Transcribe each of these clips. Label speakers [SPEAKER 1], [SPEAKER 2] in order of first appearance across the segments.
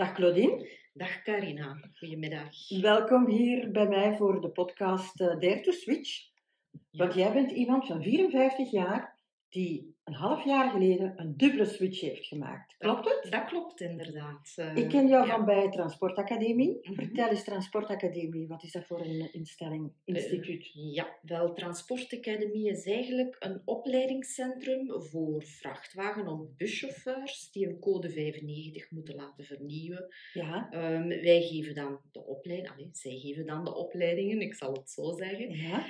[SPEAKER 1] Dag Claudine.
[SPEAKER 2] Dag Carina, goedemiddag.
[SPEAKER 1] Welkom hier bij mij voor de podcast uh, Dare to Switch. Want jij bent iemand van 54 jaar die een half jaar geleden een dubbele switch heeft gemaakt. Klopt het?
[SPEAKER 2] Dat klopt inderdaad. Uh,
[SPEAKER 1] ik ken jou ja. van bij Transportacademie. Mm -hmm. Vertel eens Transportacademie, wat is dat voor een instelling, instituut?
[SPEAKER 2] Uh, ja, wel, Transportacademie is eigenlijk een opleidingscentrum voor vrachtwagen- of buschauffeurs die een code 95 moeten laten vernieuwen.
[SPEAKER 1] Ja.
[SPEAKER 2] Um, wij geven dan de opleiding, allez, zij geven dan de opleidingen, ik zal het zo zeggen.
[SPEAKER 1] Ja.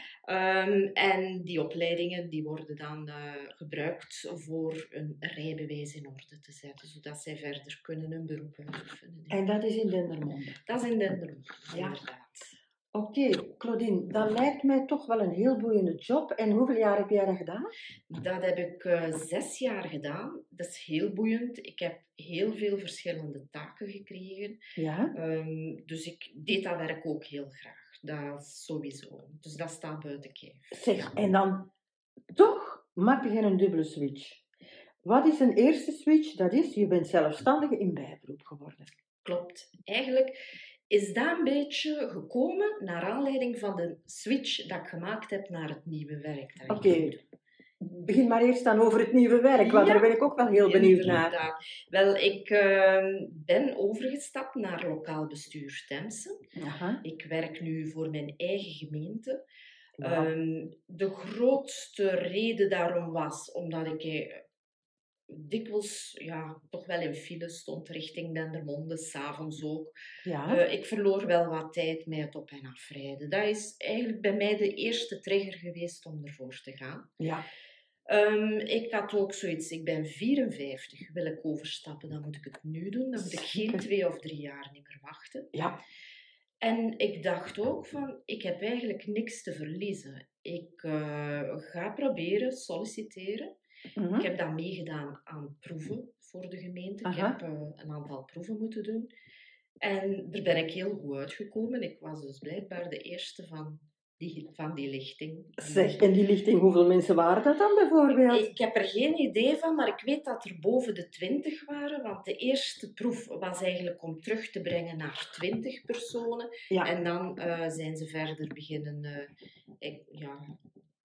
[SPEAKER 2] Um, en die opleidingen die worden dan uh, gebruikt voor een rijbewijs in orde te zetten, zodat zij verder kunnen hun beroep uitoefenen.
[SPEAKER 1] En dat is in Dendermonde?
[SPEAKER 2] Dat is in Dendermonde, ja. inderdaad.
[SPEAKER 1] Oké, okay, Claudine, dat lijkt mij toch wel een heel boeiende job. En hoeveel jaar heb jij dat gedaan?
[SPEAKER 2] Dat heb ik uh, zes jaar gedaan. Dat is heel boeiend. Ik heb heel veel verschillende taken gekregen.
[SPEAKER 1] Ja.
[SPEAKER 2] Um, dus ik deed dat werk ook heel graag. Dat sowieso. Dus dat staat buiten kijf.
[SPEAKER 1] Zeg, en dan toch maak je een dubbele switch. Wat is een eerste switch? Dat is, je bent zelfstandige in bijberoep geworden.
[SPEAKER 2] Klopt. Eigenlijk is dat een beetje gekomen naar aanleiding van de switch dat ik gemaakt heb naar het nieuwe werk.
[SPEAKER 1] Oké. Okay. Begin maar eerst dan over het nieuwe werk, want ja, daar ben ik ook wel heel benieuwd naar.
[SPEAKER 2] Wel, ik uh, ben overgestapt naar lokaal bestuur Temse.
[SPEAKER 1] Aha.
[SPEAKER 2] Ik werk nu voor mijn eigen gemeente. Um, de grootste reden daarom was omdat ik eh, dikwijls ja, toch wel in file stond richting Dendermonde, s'avonds ook.
[SPEAKER 1] Ja.
[SPEAKER 2] Uh, ik verloor wel wat tijd met het op- en afrijden. Dat is eigenlijk bij mij de eerste trigger geweest om ervoor te gaan.
[SPEAKER 1] Ja.
[SPEAKER 2] Um, ik had ook zoiets, ik ben 54, wil ik overstappen, dan moet ik het nu doen. Dan moet ik geen twee of drie jaar niet meer wachten.
[SPEAKER 1] Ja.
[SPEAKER 2] En ik dacht ook van, ik heb eigenlijk niks te verliezen. Ik uh, ga proberen solliciteren.
[SPEAKER 1] Mhm.
[SPEAKER 2] Ik heb dan meegedaan aan proeven voor de gemeente. Ik heb uh, een aantal proeven moeten doen. En daar ben ik heel goed uitgekomen. Ik was dus blijkbaar de eerste van die, van die lichting.
[SPEAKER 1] Zeg, en die lichting, hoeveel mensen waren dat dan bijvoorbeeld?
[SPEAKER 2] Ik heb er geen idee van, maar ik weet dat er boven de 20 waren. Want de eerste proef was eigenlijk om terug te brengen naar 20 personen.
[SPEAKER 1] Ja.
[SPEAKER 2] En dan uh, zijn ze verder beginnen, uh, ik, ja,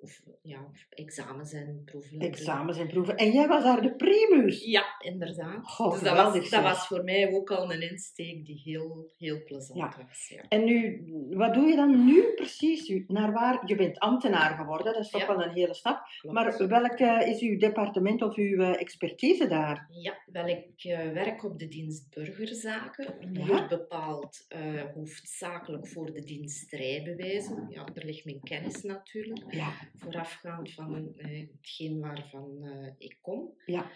[SPEAKER 2] of, ja, examens en proeven.
[SPEAKER 1] Examens en proeven. En jij was daar de primus?
[SPEAKER 2] Ja, inderdaad.
[SPEAKER 1] Goh,
[SPEAKER 2] dus dat was, dat was voor mij ook al een insteek die heel, heel plezant
[SPEAKER 1] Ja.
[SPEAKER 2] was. Ja.
[SPEAKER 1] En nu, wat doe je dan nu precies? Naar waar? Je bent ambtenaar geworden, dat is toch
[SPEAKER 2] Ja.
[SPEAKER 1] wel een hele stap.
[SPEAKER 2] Klopt.
[SPEAKER 1] Maar welk is uw departement of uw eh, expertise daar?
[SPEAKER 2] Ja, wel, ik eh, werk op de dienst burgerzaken. Meer bepaald eh, hoofdzakelijk voor de dienst rijbewijzen. Ja, daar ligt mijn kennis natuurlijk.
[SPEAKER 1] Ja.
[SPEAKER 2] Voorafgaand van eh, hetgeen waarvan eh, ik kom.
[SPEAKER 1] Ja.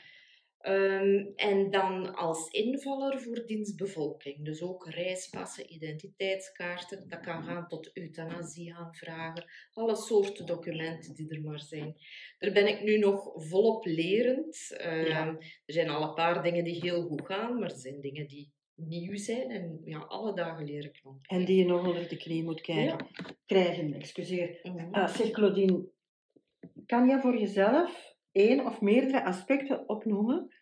[SPEAKER 2] Ehm, en dan als invaller voor dienstbevolking. Dus ook reispassen, identiteitskaarten. Dat kan gaan tot euthanasieaanvragen. Alle soorten documenten die er maar zijn. Daar ben ik nu nog volop lerend. Ehm,
[SPEAKER 1] Ja.
[SPEAKER 2] Er zijn al een paar dingen die heel goed gaan, maar er zijn dingen die nieuw zijn. En ja, alle dagen nog.
[SPEAKER 1] En die je nog onder de knie moet krijgen. krijgen excuseer.
[SPEAKER 2] Mhm.
[SPEAKER 1] Uh, zeg Claudine, kan je voor jezelf één of meerdere aspecten opnoemen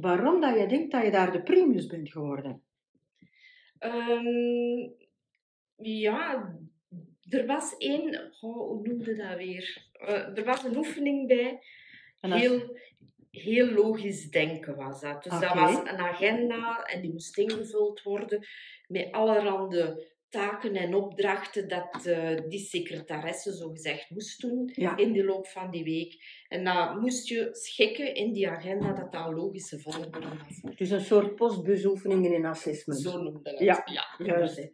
[SPEAKER 1] waarom dat je denkt dat je daar de primus bent geworden?
[SPEAKER 2] Ehm, ja, er was één, oh, hoe noemde dat weer? Eh, er was een oefening bij, heel, heel logisch denken was dat. Dus dat was een agenda en die moest ingevuld worden met allerhande taken en opdrachten dat eh, die secretaresse zogezegd moest doen
[SPEAKER 1] Ja.
[SPEAKER 2] in de loop van die week. En dat moest je schikken in die agenda dat dat een logische volgorde was.
[SPEAKER 1] Dus een soort postbusoefeningen in assessment.
[SPEAKER 2] Zo noemde het.
[SPEAKER 1] Ja,
[SPEAKER 2] ja
[SPEAKER 1] juist.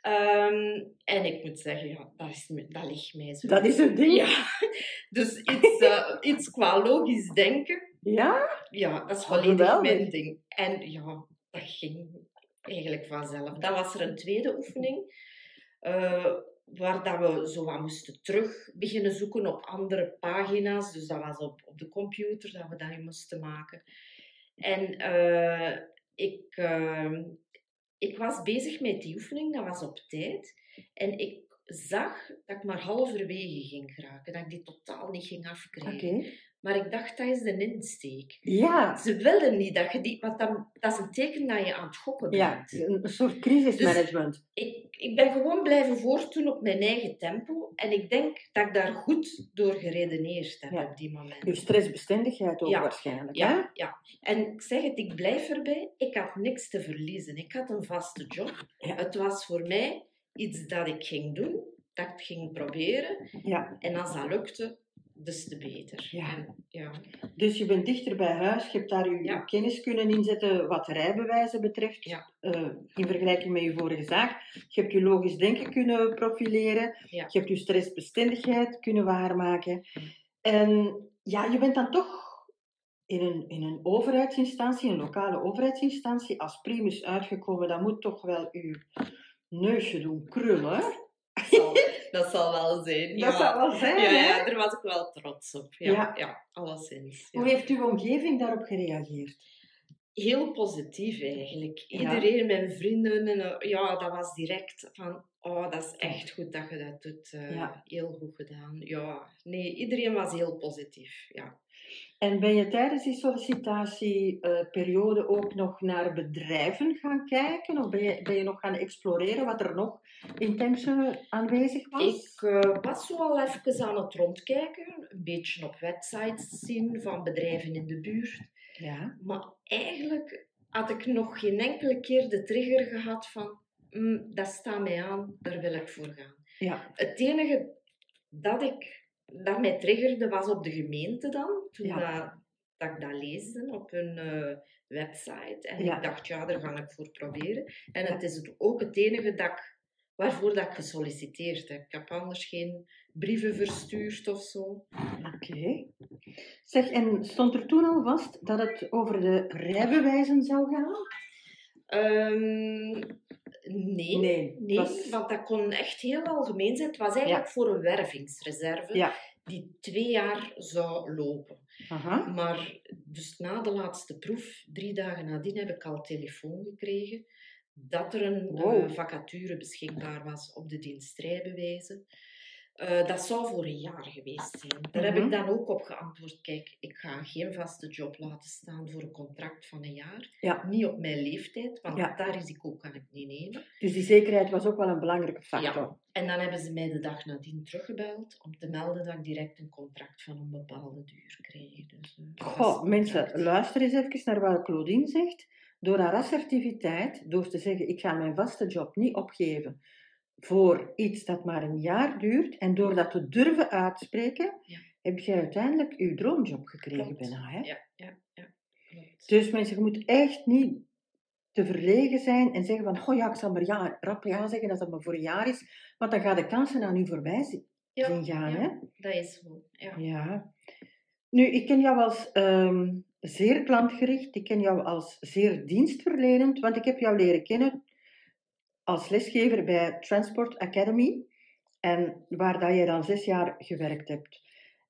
[SPEAKER 2] Ehm, en ik moet zeggen, ja, dat, is, dat ligt mij zo.
[SPEAKER 1] Dat is het ding.
[SPEAKER 2] Ja, dus iets, eh, iets qua logisch denken,
[SPEAKER 1] Ja?
[SPEAKER 2] ja, dat is
[SPEAKER 1] Oh,
[SPEAKER 2] volledig
[SPEAKER 1] geweldig.
[SPEAKER 2] mijn ding. En ja, dat ging eigenlijk vanzelf. Dan was er een tweede oefening, eh, waar dat we zo wat moesten terug beginnen zoeken op andere pagina's. Dus dat was op, op de computer dat we dat in moesten maken. En eh, ik, eh, ik was bezig met die oefening, dat was op tijd. En ik zag dat ik maar halverwege ging geraken, dat ik die totaal niet ging afkrijgen. Maar ik dacht, dat is de insteek.
[SPEAKER 1] Ja,
[SPEAKER 2] Ze willen niet dat je die... Want dan, dat is een teken dat je aan het gokken bent.
[SPEAKER 1] ja, een soort crisismanagement.
[SPEAKER 2] Ik, ik ben gewoon blijven voortdoen op mijn eigen tempo. En ik denk dat ik daar goed door geredeneerd heb
[SPEAKER 1] Ja.
[SPEAKER 2] op die moment.
[SPEAKER 1] Uw stressbestendigheid ook
[SPEAKER 2] Ja.
[SPEAKER 1] waarschijnlijk. hè?
[SPEAKER 2] Ja, ja. En ik zeg het, ik blijf erbij. Ik had niks te verliezen. Ik had een vaste job.
[SPEAKER 1] Ja.
[SPEAKER 2] Het was voor mij iets dat ik ging doen, dat ik ging proberen.
[SPEAKER 1] Ja.
[SPEAKER 2] En als dat lukte, des te beter.
[SPEAKER 1] Ja.
[SPEAKER 2] Ja.
[SPEAKER 1] Dus je bent dichter bij huis, je hebt daar je
[SPEAKER 2] Ja.
[SPEAKER 1] kennis kunnen inzetten wat rijbewijzen betreft,
[SPEAKER 2] Ja.
[SPEAKER 1] eh, in vergelijking met je vorige zaak. Je hebt je logisch denken kunnen profileren, je hebt je stressbestendigheid kunnen waarmaken. En ja, je bent dan toch in een, in een overheidsinstantie, een lokale overheidsinstantie, als primus uitgekomen. Dat moet toch wel je neusje doen krullen.
[SPEAKER 2] Zal, dat zal wel zijn.
[SPEAKER 1] Dat
[SPEAKER 2] ja.
[SPEAKER 1] zou wel zijn,
[SPEAKER 2] ja,
[SPEAKER 1] hè?
[SPEAKER 2] ja, daar was ik wel trots op. Ja,
[SPEAKER 1] Ja.
[SPEAKER 2] ja. alleszins.
[SPEAKER 1] Hoe heeft uw omgeving daarop gereageerd?
[SPEAKER 2] Heel positief eigenlijk.
[SPEAKER 1] Ja.
[SPEAKER 2] Iedereen, mijn vrienden, en, eh, ja, dat was direct van, oh, dat is echt goed dat je dat doet. eh. Heel goed gedaan. Ja, nee, iedereen was heel positief. Ja.
[SPEAKER 1] En ben je tijdens die sollicitatieperiode ook nog naar bedrijven gaan kijken? Of ben je, ben je nog gaan exploreren wat er nog in Temse aanwezig was?
[SPEAKER 2] Ik eh, was zo al even aan het rondkijken, een beetje op websites zien van bedrijven in de buurt.
[SPEAKER 1] Ja.
[SPEAKER 2] Maar eigenlijk had ik nog geen enkele keer de trigger gehad van, "Mm, dat staat mij aan, daar wil ik voor gaan.
[SPEAKER 1] Ja.
[SPEAKER 2] Het enige dat, ik, dat mij triggerde was op de gemeente dan, toen
[SPEAKER 1] Ja.
[SPEAKER 2] dat, dat ik dat leesde op hun eh, website. En
[SPEAKER 1] Ja.
[SPEAKER 2] ik dacht, ja, daar ga ik voor proberen. En
[SPEAKER 1] Ja.
[SPEAKER 2] het is ook het enige dat ik, waarvoor dat ik gesolliciteerd heb. Ik heb anders geen brieven verstuurd of zo.
[SPEAKER 1] Oké. Zeg, en stond er toen al vast dat het over de rijbewijzen zou gaan?
[SPEAKER 2] Ehm, nee.
[SPEAKER 1] Nee.
[SPEAKER 2] Nee,
[SPEAKER 1] was-
[SPEAKER 2] want dat kon echt heel algemeen zijn. Het was eigenlijk voor een wervingsreserve
[SPEAKER 1] Ja.
[SPEAKER 2] die twee jaar zou lopen.
[SPEAKER 1] Aha.
[SPEAKER 2] Maar dus na de laatste proef, drie dagen nadien, heb ik al telefoon gekregen dat er een
[SPEAKER 1] Wow.
[SPEAKER 2] eh, vacature beschikbaar was op de dienstrijbewijzen. Eh, dat zou voor een jaar geweest zijn. Daar heb
[SPEAKER 1] Mhm.
[SPEAKER 2] ik dan ook op geantwoord. Kijk, ik ga geen vaste job laten staan voor een contract van een jaar.
[SPEAKER 1] Ja.
[SPEAKER 2] Niet op mijn leeftijd, want
[SPEAKER 1] Ja.
[SPEAKER 2] dat risico kan ik niet nemen.
[SPEAKER 1] Dus die zekerheid was ook wel een belangrijke factor.
[SPEAKER 2] En dan hebben ze mij de dag nadien teruggebeld om te melden dat ik direct een contract van een bepaalde duur kreeg. Dus, eh,
[SPEAKER 1] Goh, mensen, luister eens even naar wat Claudine zegt. Door haar assertiviteit, door te zeggen, ik ga mijn vaste job niet opgeven voor iets dat maar een jaar duurt, en door dat te durven uitspreken,
[SPEAKER 2] Ja.
[SPEAKER 1] heb je uiteindelijk je droomjob gekregen bijna. Hè?
[SPEAKER 2] Ja, ja, ja. Klopt.
[SPEAKER 1] Dus mensen, je moet echt niet te verlegen zijn en zeggen van, oh ja, ik zal maar ja, rap ja zeggen dat dat maar voor een jaar is, want dan gaan de kansen aan u voorbij zi-
[SPEAKER 2] Ja,
[SPEAKER 1] zien gaan. Hè?
[SPEAKER 2] dat is zo. Ja.
[SPEAKER 1] Ja. Nu, ik ken jou als ehm, zeer klantgericht. Ik ken jou als zeer dienstverlenend, want ik heb jou leren kennen als lesgever bij Transport Academy, en waar dat je dan zes jaar gewerkt hebt.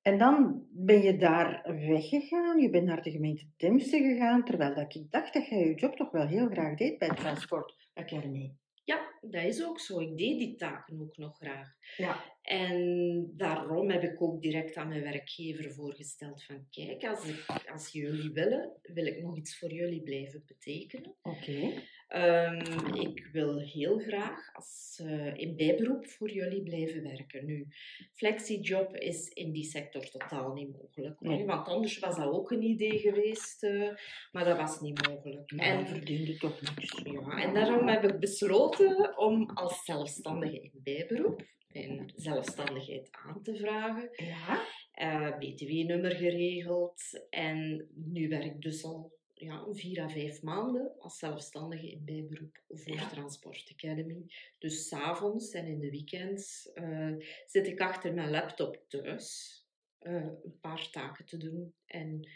[SPEAKER 1] En dan ben je daar weggegaan, je bent naar de gemeente Temse gegaan, terwijl dat ik dacht dat jij je job toch wel heel graag deed bij Transport Academy.
[SPEAKER 2] ja, dat is ook zo. Ik deed die taken ook nog graag.
[SPEAKER 1] Ja.
[SPEAKER 2] En daarom heb ik ook direct aan mijn werkgever voorgesteld van kijk, als, ik, als jullie willen, wil ik nog iets voor jullie blijven betekenen.
[SPEAKER 1] Oké.
[SPEAKER 2] Ehm, ik wil heel graag als, eh, in bijberoep voor jullie blijven werken. Nu, flexiejob is in die sector totaal niet mogelijk.
[SPEAKER 1] Nee.
[SPEAKER 2] Want anders was dat ook een idee geweest, eh, maar dat was niet mogelijk.
[SPEAKER 1] Maar
[SPEAKER 2] En,
[SPEAKER 1] verdiende toch niks.
[SPEAKER 2] ja, en daarom heb ik besloten om als zelfstandige in bijberoep en zelfstandigheid aan te vragen.
[SPEAKER 1] Ja.
[SPEAKER 2] eh, BTW-nummer geregeld. En nu werk ik dus al ja, vier à vijf maanden als zelfstandige in bijberoep voor
[SPEAKER 1] Ja.
[SPEAKER 2] Transport Academy. Dus s'avonds en in de weekends eh, zit ik achter mijn laptop thuis eh, een paar taken te doen. En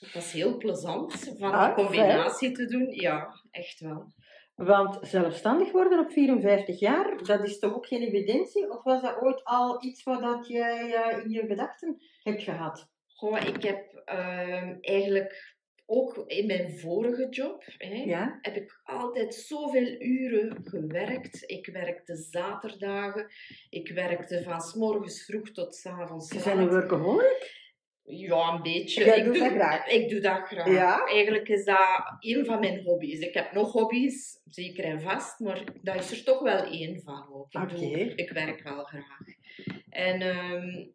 [SPEAKER 2] dat is heel plezant van
[SPEAKER 1] Ah,
[SPEAKER 2] combinatie te doen. Ja, echt wel.
[SPEAKER 1] Want zelfstandig worden op 54 jaar, dat is toch ook geen evidentie? Of was dat ooit al iets wat dat jij eh, in je gedachten hebt gehad?
[SPEAKER 2] Goh, ik heb ehm, eigenlijk ook in mijn vorige job, hè,
[SPEAKER 1] Ja?
[SPEAKER 2] heb ik altijd zoveel uren gewerkt. Ik werkte zaterdagen. Ik werkte van s morgens vroeg tot s avonds
[SPEAKER 1] Ze zijn een workaholic?
[SPEAKER 2] Ja, een beetje.
[SPEAKER 1] Jij
[SPEAKER 2] ik doe,
[SPEAKER 1] dat graag?
[SPEAKER 2] Ik doe dat graag.
[SPEAKER 1] Ja?
[SPEAKER 2] Eigenlijk is dat een van mijn hobby's. Ik heb nog hobby's, zeker en vast, maar dat is er toch wel één van ook. Ik, doe- ik werk wel graag. En ehm,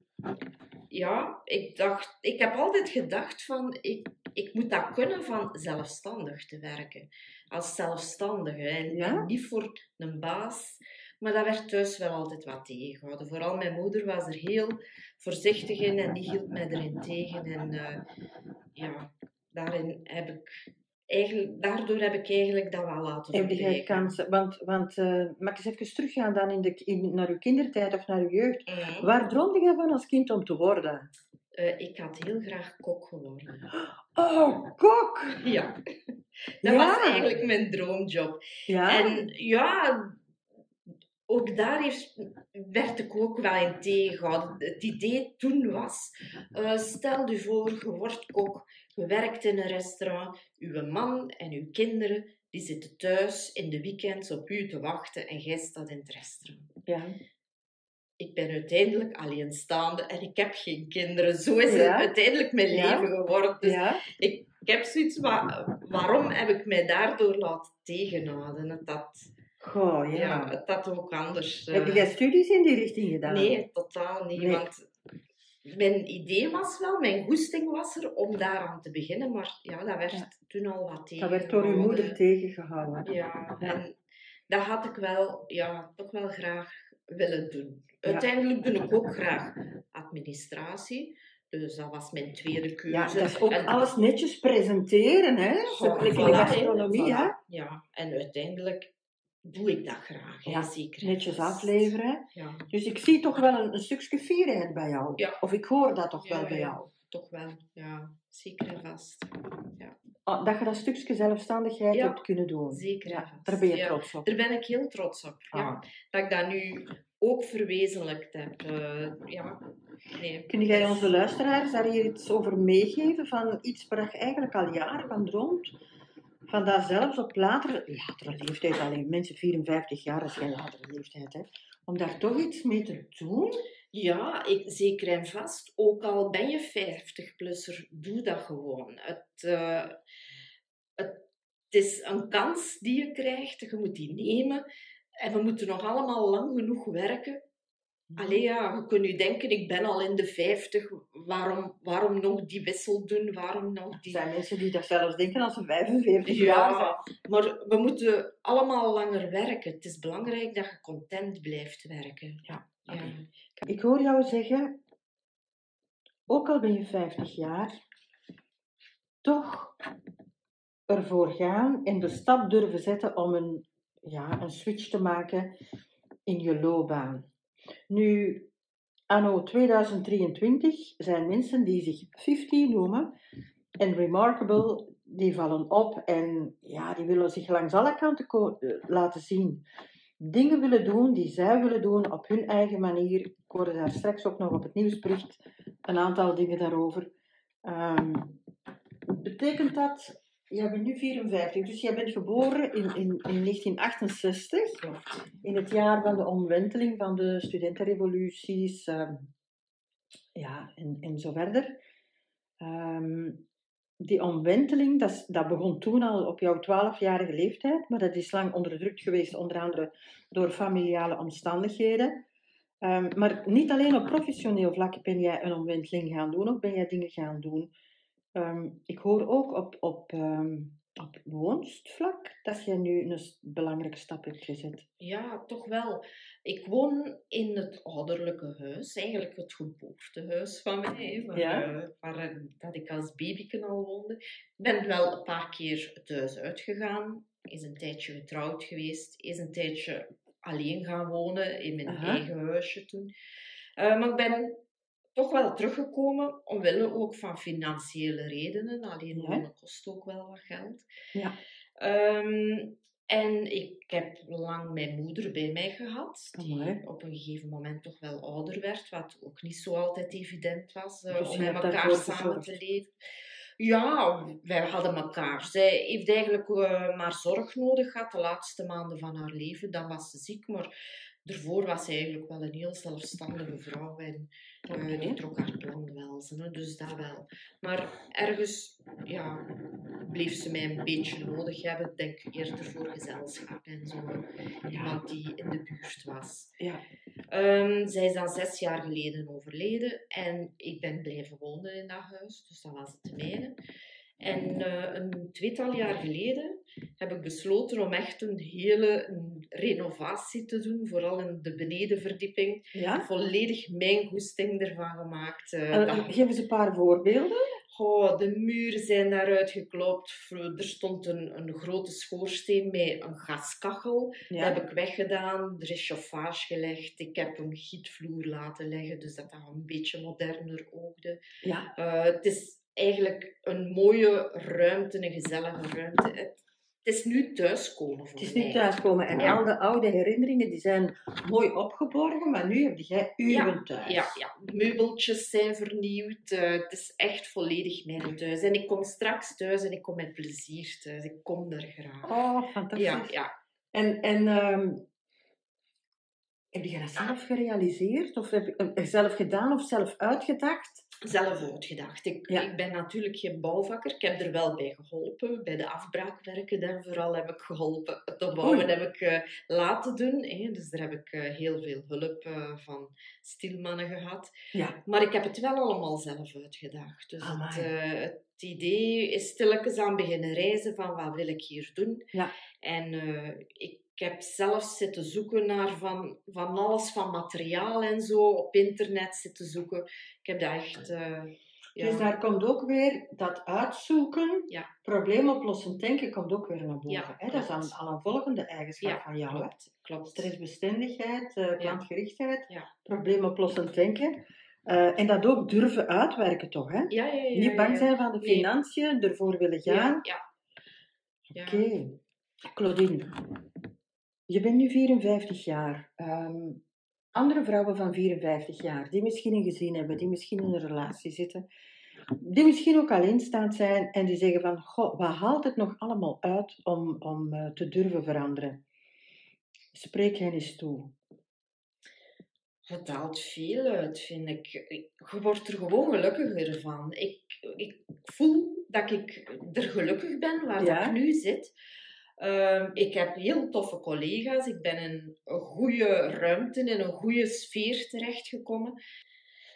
[SPEAKER 2] ja, ik dacht, ik heb altijd gedacht van, ik, ik moet dat kunnen van zelfstandig te werken. Als zelfstandige en,
[SPEAKER 1] Ja?
[SPEAKER 2] niet voor een baas. Maar dat werd thuis wel altijd wat tegengehouden. Vooral mijn moeder was er heel voorzichtig in en die hield mij erin tegen. En eh, ja, daarin heb ik eigenlijk, daardoor heb ik eigenlijk dat wel laten
[SPEAKER 1] Heb jij kansen? Want, want eh, mag ik eens even teruggaan dan in de, in, naar uw kindertijd of naar uw jeugd?
[SPEAKER 2] Mhm.
[SPEAKER 1] Waar droomde jij van als kind om te worden?
[SPEAKER 2] Eh, ik had heel graag kok geworden.
[SPEAKER 1] Oh, kok!
[SPEAKER 2] Ja, dat
[SPEAKER 1] Ja.
[SPEAKER 2] was eigenlijk mijn droomjob.
[SPEAKER 1] Ja?
[SPEAKER 2] En ja, ook daar heeft, werd ik ook wel in tegengehouden. Het idee toen was, eh, stel je voor, je wordt kok, je werkt in een restaurant, uw man en uw kinderen, die zitten thuis in de weekends op u te wachten en jij staat in het restaurant.
[SPEAKER 1] ja.
[SPEAKER 2] Ik ben uiteindelijk alleenstaande en ik heb geen kinderen. Zo is
[SPEAKER 1] Ja.
[SPEAKER 2] het uiteindelijk mijn
[SPEAKER 1] Ja.
[SPEAKER 2] leven geworden. Dus
[SPEAKER 1] ja?
[SPEAKER 2] ik, ik heb zoiets, wa- waarom heb ik mij daardoor laten tegenhouden? Dat,
[SPEAKER 1] Goh, ja.
[SPEAKER 2] ja. het dat ook anders. eh,
[SPEAKER 1] Heb jij studies in die richting gedaan?
[SPEAKER 2] Nee, totaal niet.
[SPEAKER 1] Nee.
[SPEAKER 2] Want mijn idee was wel, mijn goesting was er om daaraan te beginnen, maar ja, dat werd
[SPEAKER 1] Ja.
[SPEAKER 2] toen al wat tegen.
[SPEAKER 1] Dat werd door uw moeder tegengehouden.
[SPEAKER 2] Ja,
[SPEAKER 1] Ja.
[SPEAKER 2] en dat had ik wel, ja, toch wel graag willen doen. Uiteindelijk doe ik ook graag administratie. Dus dat was mijn tweede keuze.
[SPEAKER 1] Ja, dat is ook
[SPEAKER 2] En-
[SPEAKER 1] alles netjes presenteren, hè? Zo
[SPEAKER 2] Goh,
[SPEAKER 1] in de
[SPEAKER 2] voilà,
[SPEAKER 1] gastronomie,
[SPEAKER 2] hè. Ja, en uiteindelijk doe ik dat graag.
[SPEAKER 1] Ja,
[SPEAKER 2] zeker.
[SPEAKER 1] Netjes afleveren.
[SPEAKER 2] Ja,
[SPEAKER 1] Dus ik zie toch wel een, een stukje fierheid bij jou.
[SPEAKER 2] Ja.
[SPEAKER 1] Of ik hoor dat toch
[SPEAKER 2] Ja,
[SPEAKER 1] wel bij
[SPEAKER 2] ja.
[SPEAKER 1] jou.
[SPEAKER 2] toch wel. Ja, zeker en vast.
[SPEAKER 1] Ah, dat je dat stukje zelfstandigheid
[SPEAKER 2] Ja.
[SPEAKER 1] hebt kunnen doen.
[SPEAKER 2] Zeker en
[SPEAKER 1] Ja,
[SPEAKER 2] vast.
[SPEAKER 1] daar ben je
[SPEAKER 2] Ja.
[SPEAKER 1] trots op.
[SPEAKER 2] Daar ben ik heel trots op. Ja,
[SPEAKER 1] Ah.
[SPEAKER 2] dat ik dat nu ook verwezenlijkt heb. Eh, ja, nee.
[SPEAKER 1] Kun jij onze luisteraars daar hier iets over meegeven? Van iets waar je eigenlijk al jaren van droomt? Van daar zelfs op latere, latere leeftijd, alleen mensen 54 jaar is geen latere leeftijd, hè? Om daar toch iets mee te doen?
[SPEAKER 2] Ja, ik, zeker en vast. Ook al ben je 50-plusser, doe dat gewoon. Het, eh, het, het is een kans die je krijgt, je moet die nemen. En we moeten nog allemaal lang genoeg werken. Allee ja, je kunt nu denken, ik ben al in de 50, waarom, waarom nog die wissel doen? Waarom nog
[SPEAKER 1] Er
[SPEAKER 2] die...
[SPEAKER 1] zijn mensen die dat zelfs denken als ze 45 jaar zijn.
[SPEAKER 2] Maar we moeten allemaal langer werken. Het is belangrijk dat je content blijft werken.
[SPEAKER 1] Ja,
[SPEAKER 2] Ja.
[SPEAKER 1] Ik hoor jou zeggen, ook al ben je 50 jaar, toch ervoor gaan en de stap durven zetten om een, ja, een switch te maken in je loopbaan. Nu, anno 2023 zijn mensen die zich 50 noemen en remarkable, die vallen op en ja, die willen zich langs alle kanten eh, laten zien dingen willen doen die zij willen doen op hun eigen manier. Ik hoorde daar straks ook nog op het nieuwsbericht een aantal dingen daarover. Ehm, betekent dat, jij bent nu 54, dus jij bent geboren in, in, in 1968, in het jaar van de omwenteling van de studentenrevoluties, ehm, ja, en, en zo verder. Ehm, die omwenteling, dat, dat begon toen al op jouw 12-jarige leeftijd, maar dat is lang onderdrukt geweest, onder andere door familiale omstandigheden. Ehm, maar niet alleen op professioneel vlak ben jij een omwenteling gaan doen, of ben jij dingen gaan doen. Ehm, ik hoor ook op, op, ehm, op woonstvlak dat jij nu een belangrijke stap hebt gezet.
[SPEAKER 2] Ja, toch wel. Ik woon in het ouderlijke huis, eigenlijk het geboortehuis van mij, waar,
[SPEAKER 1] Ja.
[SPEAKER 2] eh, waar eh, dat ik als babyken al woonde. Ik ben wel een paar keer het huis uitgegaan, is een tijdje getrouwd geweest, is een tijdje alleen gaan wonen in mijn
[SPEAKER 1] Aha.
[SPEAKER 2] eigen huisje toen. Eh, maar ik ben toch wel teruggekomen, omwille ook van financiële redenen. Alleen
[SPEAKER 1] Ja.
[SPEAKER 2] wonen kost ook wel wat geld.
[SPEAKER 1] Ja.
[SPEAKER 2] Ehm, en ik heb lang mijn moeder bij mij gehad, die
[SPEAKER 1] Amai.
[SPEAKER 2] op een gegeven moment toch wel ouder werd, wat ook niet zo altijd evident was eh,
[SPEAKER 1] Dus
[SPEAKER 2] om met elkaar samen te leven. Ja, wij hadden elkaar. Zij heeft eigenlijk eh, maar zorg nodig gehad de laatste maanden van haar leven. Dan was ze ziek, maar daarvoor was ze eigenlijk wel een heel zelfstandige vrouw en
[SPEAKER 1] Oké.
[SPEAKER 2] die trok haar plan wel. hè, dus dat wel. Maar ergens ja, bleef ze mij een beetje nodig hebben. Ik denk eerder voor gezelschap en zo. Iemand die in de buurt was.
[SPEAKER 1] Ja.
[SPEAKER 2] Ehm, zij is dan zes jaar geleden overleden en ik ben blijven wonen in dat huis, dus dat was het mijne. En eh, een tweetal jaar geleden heb ik besloten om echt een hele een renovatie te doen, vooral in de benedenverdieping.
[SPEAKER 1] ja?
[SPEAKER 2] Volledig mijn goesting ervan gemaakt. dat-
[SPEAKER 1] en geef eens een paar voorbeelden.
[SPEAKER 2] Oh, de muren zijn daaruit geklopt. Er stond een, een grote schoorsteen met een gaskachel.
[SPEAKER 1] Ja.
[SPEAKER 2] Dat heb ik weggedaan. Er is chauffage gelegd. Ik heb een gietvloer laten leggen, dus dat dat een beetje moderner oogde.
[SPEAKER 1] ja.
[SPEAKER 2] Het is eigenlijk een mooie ruimte, een gezellige ruimte. Het, het is nu thuiskomen voor
[SPEAKER 1] Het is
[SPEAKER 2] mij.
[SPEAKER 1] niet thuiskomen. En
[SPEAKER 2] Ja.
[SPEAKER 1] al de oude herinneringen die zijn mooi opgeborgen, maar nu heb jij uwen thuis.
[SPEAKER 2] Ja, meubeltjes zijn vernieuwd. eh, het is echt volledig mijn thuis. En ik kom straks thuis en ik kom met plezier thuis. Ik kom daar graag.
[SPEAKER 1] Oh, fantastisch.
[SPEAKER 2] Ja, ja.
[SPEAKER 1] En, en ehm, heb je dat zelf gerealiseerd? Of heb je het zelf gedaan of zelf uitgedacht?
[SPEAKER 2] Zelf uitgedacht. Ik,
[SPEAKER 1] Ja.
[SPEAKER 2] ik ben natuurlijk geen bouwvakker. Ik heb er wel bij geholpen. Bij de afbraakwerken dan vooral heb ik geholpen. Het opbouwen
[SPEAKER 1] Oei.
[SPEAKER 2] heb ik eh, laten doen. Hè. Dus daar heb ik eh, heel veel hulp eh, van stilmannen gehad.
[SPEAKER 1] Ja.
[SPEAKER 2] Maar ik heb het wel allemaal zelf uitgedacht. Dus het, het idee is stilletjes aan beginnen reizen van wat wil ik hier doen.
[SPEAKER 1] Ja.
[SPEAKER 2] En eh, ik heb zelf zitten zoeken naar van, van alles, van materiaal en zo, op internet zitten zoeken. Ik heb dat echt... eh, ja.
[SPEAKER 1] Dus daar komt ook weer dat uitzoeken,
[SPEAKER 2] Ja.
[SPEAKER 1] probleemoplossend denken komt ook weer naar boven.
[SPEAKER 2] Ja,
[SPEAKER 1] hè? Dat is
[SPEAKER 2] klopt.
[SPEAKER 1] al, een volgende eigenschap van jou.
[SPEAKER 2] Klopt. klopt.
[SPEAKER 1] Stressbestendigheid, eh, klantgerichtheid,
[SPEAKER 2] Ja.
[SPEAKER 1] probleemoplossend denken. Eh, en dat ook durven uitwerken toch, hè?
[SPEAKER 2] Ja, ja, ja.
[SPEAKER 1] Niet bang zijn van de
[SPEAKER 2] Nee.
[SPEAKER 1] financiën, ervoor willen gaan.
[SPEAKER 2] Ja.
[SPEAKER 1] Oké. Claudine, je bent nu 54 jaar. Ehm, andere vrouwen van 54 jaar, die misschien een gezin hebben, die misschien in een relatie zitten, die misschien ook alleenstaand zijn en die zeggen van, goh, wat haalt het nog allemaal uit om, om eh, te durven veranderen? Spreek hen eens toe.
[SPEAKER 2] Het haalt veel uit, vind ik. Je wordt er gewoon gelukkiger van. Ik, ik voel dat ik er gelukkig ben waar
[SPEAKER 1] Ja.
[SPEAKER 2] dat ik nu zit. Ehm, ik heb heel toffe collega's. Ik ben in een goede ruimte, in een goede sfeer terechtgekomen.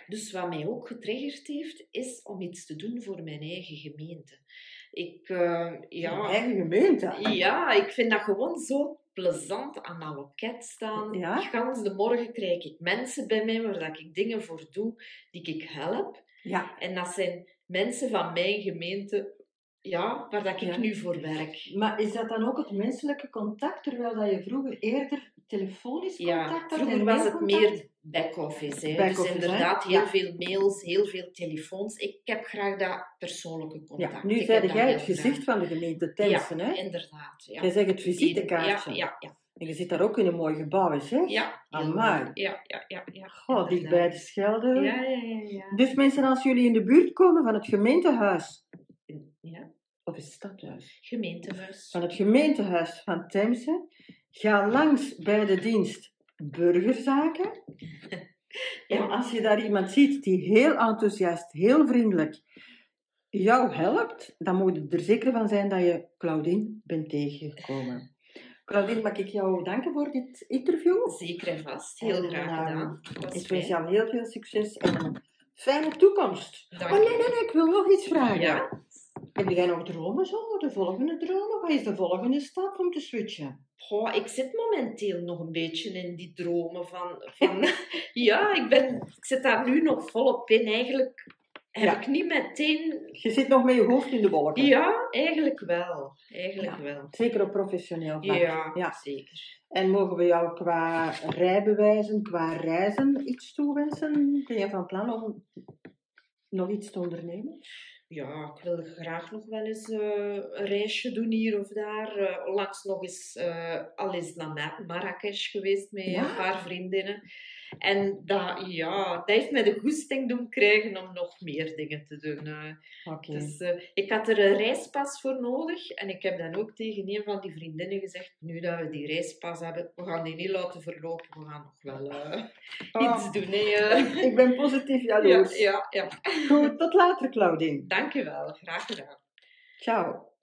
[SPEAKER 2] Dus wat mij ook getriggerd heeft, is om iets te doen voor mijn eigen gemeente. Ik, eh,
[SPEAKER 1] Je
[SPEAKER 2] ja,
[SPEAKER 1] eigen gemeente.
[SPEAKER 2] ja, ik vind dat gewoon zo plezant aan dat loket staan.
[SPEAKER 1] Ja?
[SPEAKER 2] Gans de morgen krijg ik mensen bij mij waar ik dingen voor doe die ik help.
[SPEAKER 1] Ja,
[SPEAKER 2] En dat zijn mensen van mijn gemeente, ja, waar dat ik
[SPEAKER 1] Ja.
[SPEAKER 2] nu voor werk.
[SPEAKER 1] maar is dat dan ook het menselijke contact, terwijl dat je vroeger eerder telefonisch
[SPEAKER 2] Ja,
[SPEAKER 1] contact had?
[SPEAKER 2] vroeger was het meer back-office. hè.
[SPEAKER 1] Back-office,
[SPEAKER 2] dus
[SPEAKER 1] hè?
[SPEAKER 2] inderdaad, heel
[SPEAKER 1] Ja.
[SPEAKER 2] veel mails, heel veel telefoons. Ik heb graag dat persoonlijke contact.
[SPEAKER 1] Ja, nu
[SPEAKER 2] Ik
[SPEAKER 1] zei jij het
[SPEAKER 2] heel
[SPEAKER 1] gezicht van de gemeente Temsen,
[SPEAKER 2] Ja,
[SPEAKER 1] hè?
[SPEAKER 2] inderdaad. Ja.
[SPEAKER 1] Jij zegt het visitekaartje.
[SPEAKER 2] Ja, ja, ja.
[SPEAKER 1] En je zit daar ook in een mooi gebouw, hè?
[SPEAKER 2] ja, heel
[SPEAKER 1] Amai.
[SPEAKER 2] Ja, ja, ja. ja
[SPEAKER 1] Goh, dicht
[SPEAKER 2] inderdaad.
[SPEAKER 1] bij de Schelde.
[SPEAKER 2] Ja, ja, ja. ja.
[SPEAKER 1] Dus mensen, als jullie in de buurt komen van het gemeentehuis,
[SPEAKER 2] ja.
[SPEAKER 1] Of het stadhuis,
[SPEAKER 2] Gemeentehuis.
[SPEAKER 1] van het gemeentehuis van Temse, ga langs bij de dienst burgerzaken.
[SPEAKER 2] Ja.
[SPEAKER 1] En als je daar iemand ziet die heel enthousiast, heel vriendelijk jou helpt, dan moet je er zeker van zijn dat je Claudine bent tegengekomen. Claudine, mag ik jou danken voor dit interview?
[SPEAKER 2] Zeker en vast. Heel
[SPEAKER 1] En,
[SPEAKER 2] graag
[SPEAKER 1] ehm,
[SPEAKER 2] gedaan. Was
[SPEAKER 1] Ik wens jou heel veel succes en een fijne toekomst.
[SPEAKER 2] Dank
[SPEAKER 1] Oh nee, nee, nee, ik wil nog iets vragen.
[SPEAKER 2] Ja.
[SPEAKER 1] Heb jij nog dromen zo? De volgende dromen? Wat is de volgende stap om te switchen?
[SPEAKER 2] Goh, ik zit momenteel nog een beetje in die dromen van... van ja, ik, ben, ik zit daar nu nog volop in. Eigenlijk heb
[SPEAKER 1] Ja.
[SPEAKER 2] ik niet meteen...
[SPEAKER 1] Je zit nog met je hoofd in de wolken.
[SPEAKER 2] Ja, eigenlijk wel. Eigenlijk
[SPEAKER 1] Ja.
[SPEAKER 2] wel.
[SPEAKER 1] Zeker op professioneel vlak.
[SPEAKER 2] Ja,
[SPEAKER 1] Ja.
[SPEAKER 2] zeker.
[SPEAKER 1] En mogen we jou qua rijbewijzen, qua reizen iets toewensen? Ben je van plan om nog iets te ondernemen?
[SPEAKER 2] Ja, ik wil graag nog wel eens eh, een reisje doen hier of daar. Eh, onlangs nog eens, eh, al eens naar Ma- Marrakesh geweest met
[SPEAKER 1] Ja?
[SPEAKER 2] een paar vriendinnen. En dat, ja, dat heeft mij de goesting doen krijgen om nog meer dingen te doen. eh.
[SPEAKER 1] Oké.
[SPEAKER 2] Dus, eh, ik had er een reispas voor nodig. En ik heb dan ook tegen een van die vriendinnen gezegd, nu dat we die reispas hebben, we gaan die niet laten verlopen. We gaan nog wel eh,
[SPEAKER 1] Ah,
[SPEAKER 2] iets doen. Hè,
[SPEAKER 1] ik ben positief
[SPEAKER 2] ja,
[SPEAKER 1] jaloers.
[SPEAKER 2] ja, ja.
[SPEAKER 1] Goed, tot later, Claudine.
[SPEAKER 2] Dank je wel. Graag gedaan.
[SPEAKER 1] Ciao.